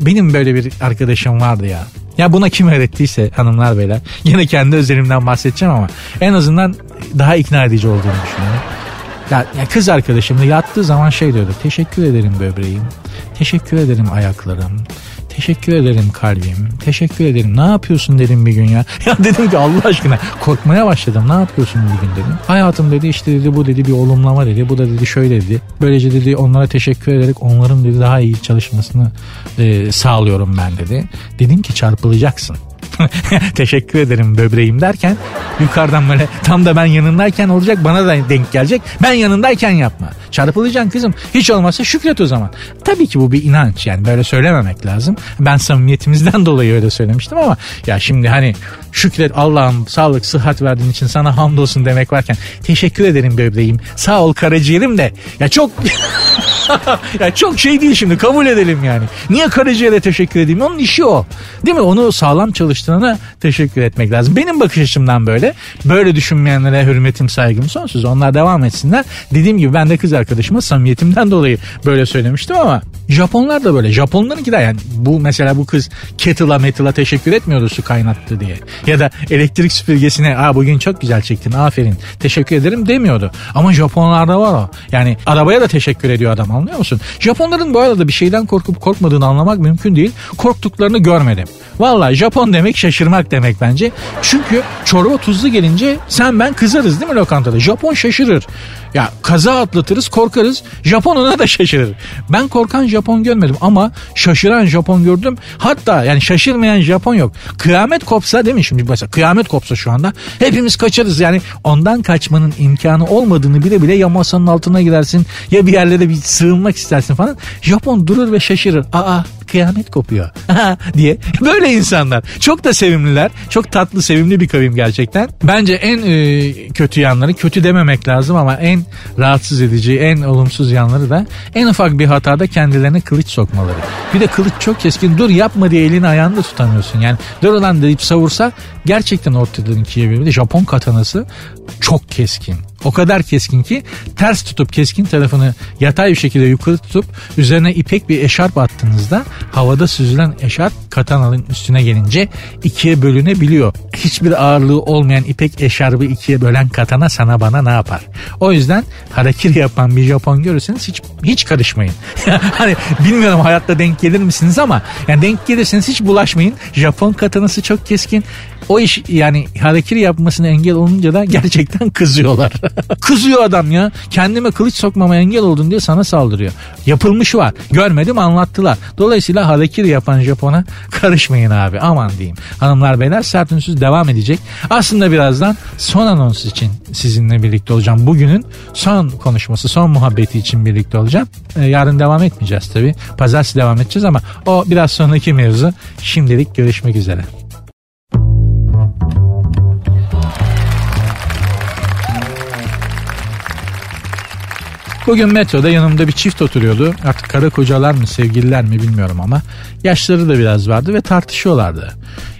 Benim böyle bir arkadaşım vardı ya. Ya buna kim öğrettiyse hanımlar beyler. Yine kendi özelimden bahsedeceğim ama en azından daha ikna edici olduğunu düşünüyorum. Ya, ya kız arkadaşım da yattığı zaman şey diyordu. Teşekkür ederim böbreğim. Teşekkür ederim ayaklarım. Teşekkür ederim kalbim. Teşekkür ederim. Ne yapıyorsun dedim bir gün ya. Ya dedim ki Allah aşkına korkmaya başladım. Ne yapıyorsun bir gün dedim. Hayatım dedi işte dedi bu dedi bir olumlama dedi. Bu da dedi şöyle dedi. Böylece dedi onlara teşekkür ederek onların dedi daha iyi çalışmasını e, sağlıyorum ben dedi. Dedim ki çarpılacaksın. teşekkür ederim böbreğim derken yukarıdan böyle tam da ben yanındayken olacak bana da denk gelecek. Ben yanındayken yapma. Çarpılacaksın kızım. Hiç olmazsa şükret o zaman. Tabii ki bu bir inanç yani böyle söylememek lazım. Ben samimiyetimizden dolayı öyle söylemiştim ama ya şimdi hani şükret Allah'ım sağlık sıhhat verdiğin için sana hamdolsun demek varken teşekkür ederim böbreğim sağ ol karaciğerim de ya çok ya çok şey değil şimdi kabul edelim yani. Niye karaciğere teşekkür edeyim? Onun işi o. Değil mi? Onu sağlam çalıştığına teşekkür etmek lazım. Benim bakış açımdan böyle. Böyle düşünmeyenlere hürmetim saygım sonsuz. Onlar devam etsinler. Dediğim gibi ben de kız arkadaşıma samimiyetimden dolayı böyle söylemiştim ama Japonlar da böyle. Japonlarınki de yani bu mesela bu kız kettle'a mettle'a teşekkür etmiyordu su kaynattı diye. Ya da elektrik süpürgesine Aa, bugün çok güzel çektin aferin teşekkür ederim demiyordu. Ama Japonlarda var o. Yani arabaya da teşekkür ediyor adam anlıyor musun? Japonların bu arada bir şeyden korkup korkmadığını anlamak mümkün değil. Korktuklarını görmedim. Valla Japon demek şaşırmak demek bence. Çünkü çorba tuzlu gelince sen ben kızarız değil mi lokantada? Japon şaşırır. Ya kaza atlatırız korkarız. Japon ona da şaşırır. Ben korkan Japon görmedim ama şaşıran Japon gördüm. Hatta yani şaşırmayan Japon yok. Kıyamet kopsa değil mi şimdi mesela kıyamet kopsa şu anda hepimiz kaçarız yani ondan kaçmanın imkanı olmadığını bile bile ya masanın altına gidersin ya bir yerlere bir sığınmak istersin falan. Japon durur ve şaşırır. Aa kıyamet kopuyor diye. Böyle insanlar. Çok da sevimliler. Çok tatlı sevimli bir kavim gerçekten. Bence en e, kötü yanları kötü dememek lazım ama en rahatsız edici en olumsuz yanları da en ufak bir hatada kendilerine kılıç sokmaları. Bir de kılıç çok keskin dur yapma diye elini ayağını da tutamıyorsun. Yani dur ulan deyip savursa gerçekten ortadan ikiye bir. Japon katanası çok keskin. O kadar keskin ki ters tutup keskin tarafını yatay bir şekilde yukarı tutup üzerine ipek bir eşarp attığınızda havada süzülen eşarp katananın üstüne gelince ikiye bölünebiliyor. Hiçbir ağırlığı olmayan ipek eşarbı ikiye bölen katana sana bana ne yapar? O yüzden harakiri yapan bir Japon görürseniz hiç hiç karışmayın. hani bilmiyorum hayatta denk gelir misiniz ama yani denk gelirseniz hiç bulaşmayın. Japon katanası çok keskin. O iş yani harekiri yapmasına engel olunca da gerçekten kızıyorlar. Kızıyor adam ya. Kendime kılıç sokmama engel oldun diye sana saldırıyor. Yapılmış var. Görmedim anlattılar. Dolayısıyla harekiri yapan Japon'a karışmayın abi. Aman diyeyim. Hanımlar beyler sert ünsüz devam edecek. Aslında birazdan son anons için sizinle birlikte olacağım. Bugünün son konuşması, son muhabbeti için birlikte olacağım. Ee, yarın devam etmeyeceğiz tabii. Pazartesi devam edeceğiz ama o biraz sonraki mevzu. Şimdilik görüşmek üzere. Bugün metroda yanımda bir çift oturuyordu. Artık karı kocalar mı sevgililer mi bilmiyorum ama yaşları da biraz vardı ve tartışıyorlardı.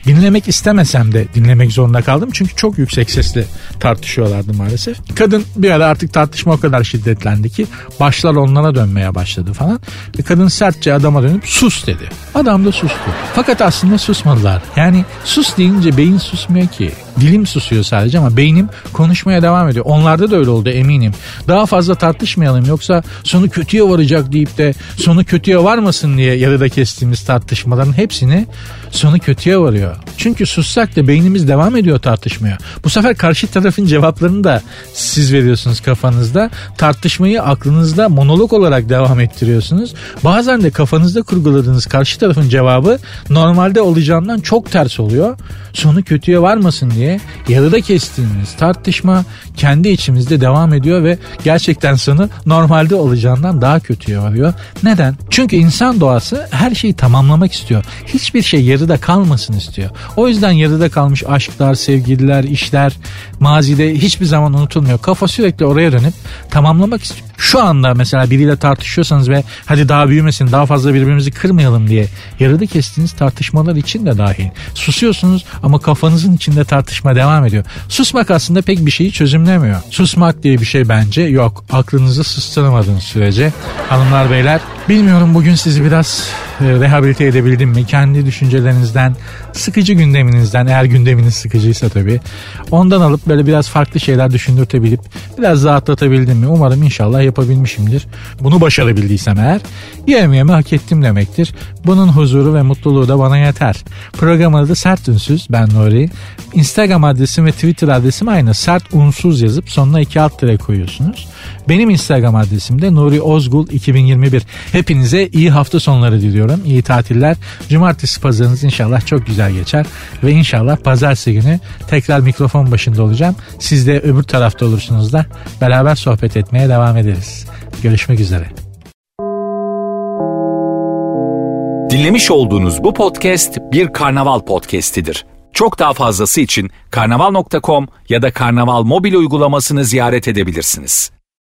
Dinlemek istemesem de dinlemek zorunda kaldım. Çünkü çok yüksek sesle tartışıyorlardı maalesef. Kadın bir ara artık tartışma o kadar şiddetlendi ki başlar onlara dönmeye başladı falan. Ve kadın sertçe adama dönüp sus dedi. Adam da sustu. Fakat aslında susmadılar. Yani sus deyince beyin susmuyor ki. Dilim susuyor sadece ama beynim konuşmaya devam ediyor. Onlarda da öyle oldu eminim. Daha fazla tartışmayalım yoksa sonu kötüye varacak deyip de sonu kötüye varmasın diye yarıda kestiğimiz tartışmaların hepsini sonu kötüye varıyor. Çünkü sussak da beynimiz devam ediyor tartışmaya. Bu sefer karşı tarafın cevaplarını da siz veriyorsunuz kafanızda. Tartışmayı aklınızda monolog olarak devam ettiriyorsunuz. Bazen de kafanızda kurguladığınız karşı tarafın cevabı normalde olacağından çok ters oluyor. Sonu kötüye varmasın diye yarıda kestiğimiz tartışma kendi içimizde devam ediyor ve gerçekten sonu normalde olacağından daha kötüye varıyor. Neden? Çünkü insan doğası her şeyi tamamlamak istiyor. Hiçbir şey yarıda kalmasın istiyor. O yüzden yarıda kalmış aşklar, sevgililer, işler mazide hiçbir zaman unutulmuyor. Kafa sürekli oraya dönüp tamamlamak istiyor. Şu anda mesela biriyle tartışıyorsanız ve hadi daha büyümesin daha fazla birbirimizi kırmayalım diye yarıda kestiğiniz tartışmalar için de dahil. Susuyorsunuz ama kafanızın içinde tartışma devam ediyor. Susmak aslında pek bir şeyi çözümlemiyor. Susmak diye bir şey bence yok. Aklınızı susturamadığınız sürece. Hanımlar beyler bilmiyorum bugün sizi biraz e, rehabilite edebildim mi? Kendi düşüncelerinizden, sıkıcı gündeminizden eğer gündeminiz sıkıcıysa tabii. Ondan alıp böyle biraz farklı şeyler düşündürtebilip biraz rahatlatabildim mi? Umarım inşallah yapabilmişimdir. Bunu başarabildiysem eğer yemeyemi hak ettim demektir. Bunun huzuru ve mutluluğu da bana yeter. Program adı Sert Ünsüz. Ben Nuri. Instagram adresim ve Twitter adresim aynı. Sert Unsuz yazıp sonuna iki alt tere koyuyorsunuz. Benim Instagram adresim de Nuri Ozgul 2021. Hepinize iyi hafta sonları diliyorum. İyi tatiller. Cumartesi pazarınız inşallah çok güzel geçer. Ve inşallah pazartesi günü tekrar mikrofon başında olacağım. Siz de öbür tarafta olursunuz da beraber sohbet etmeye devam ederiz. Görüşmek üzere. Dinlemiş olduğunuz bu podcast bir karnaval podcastidir. Çok daha fazlası için karnaval.com ya da karnaval mobil uygulamasını ziyaret edebilirsiniz.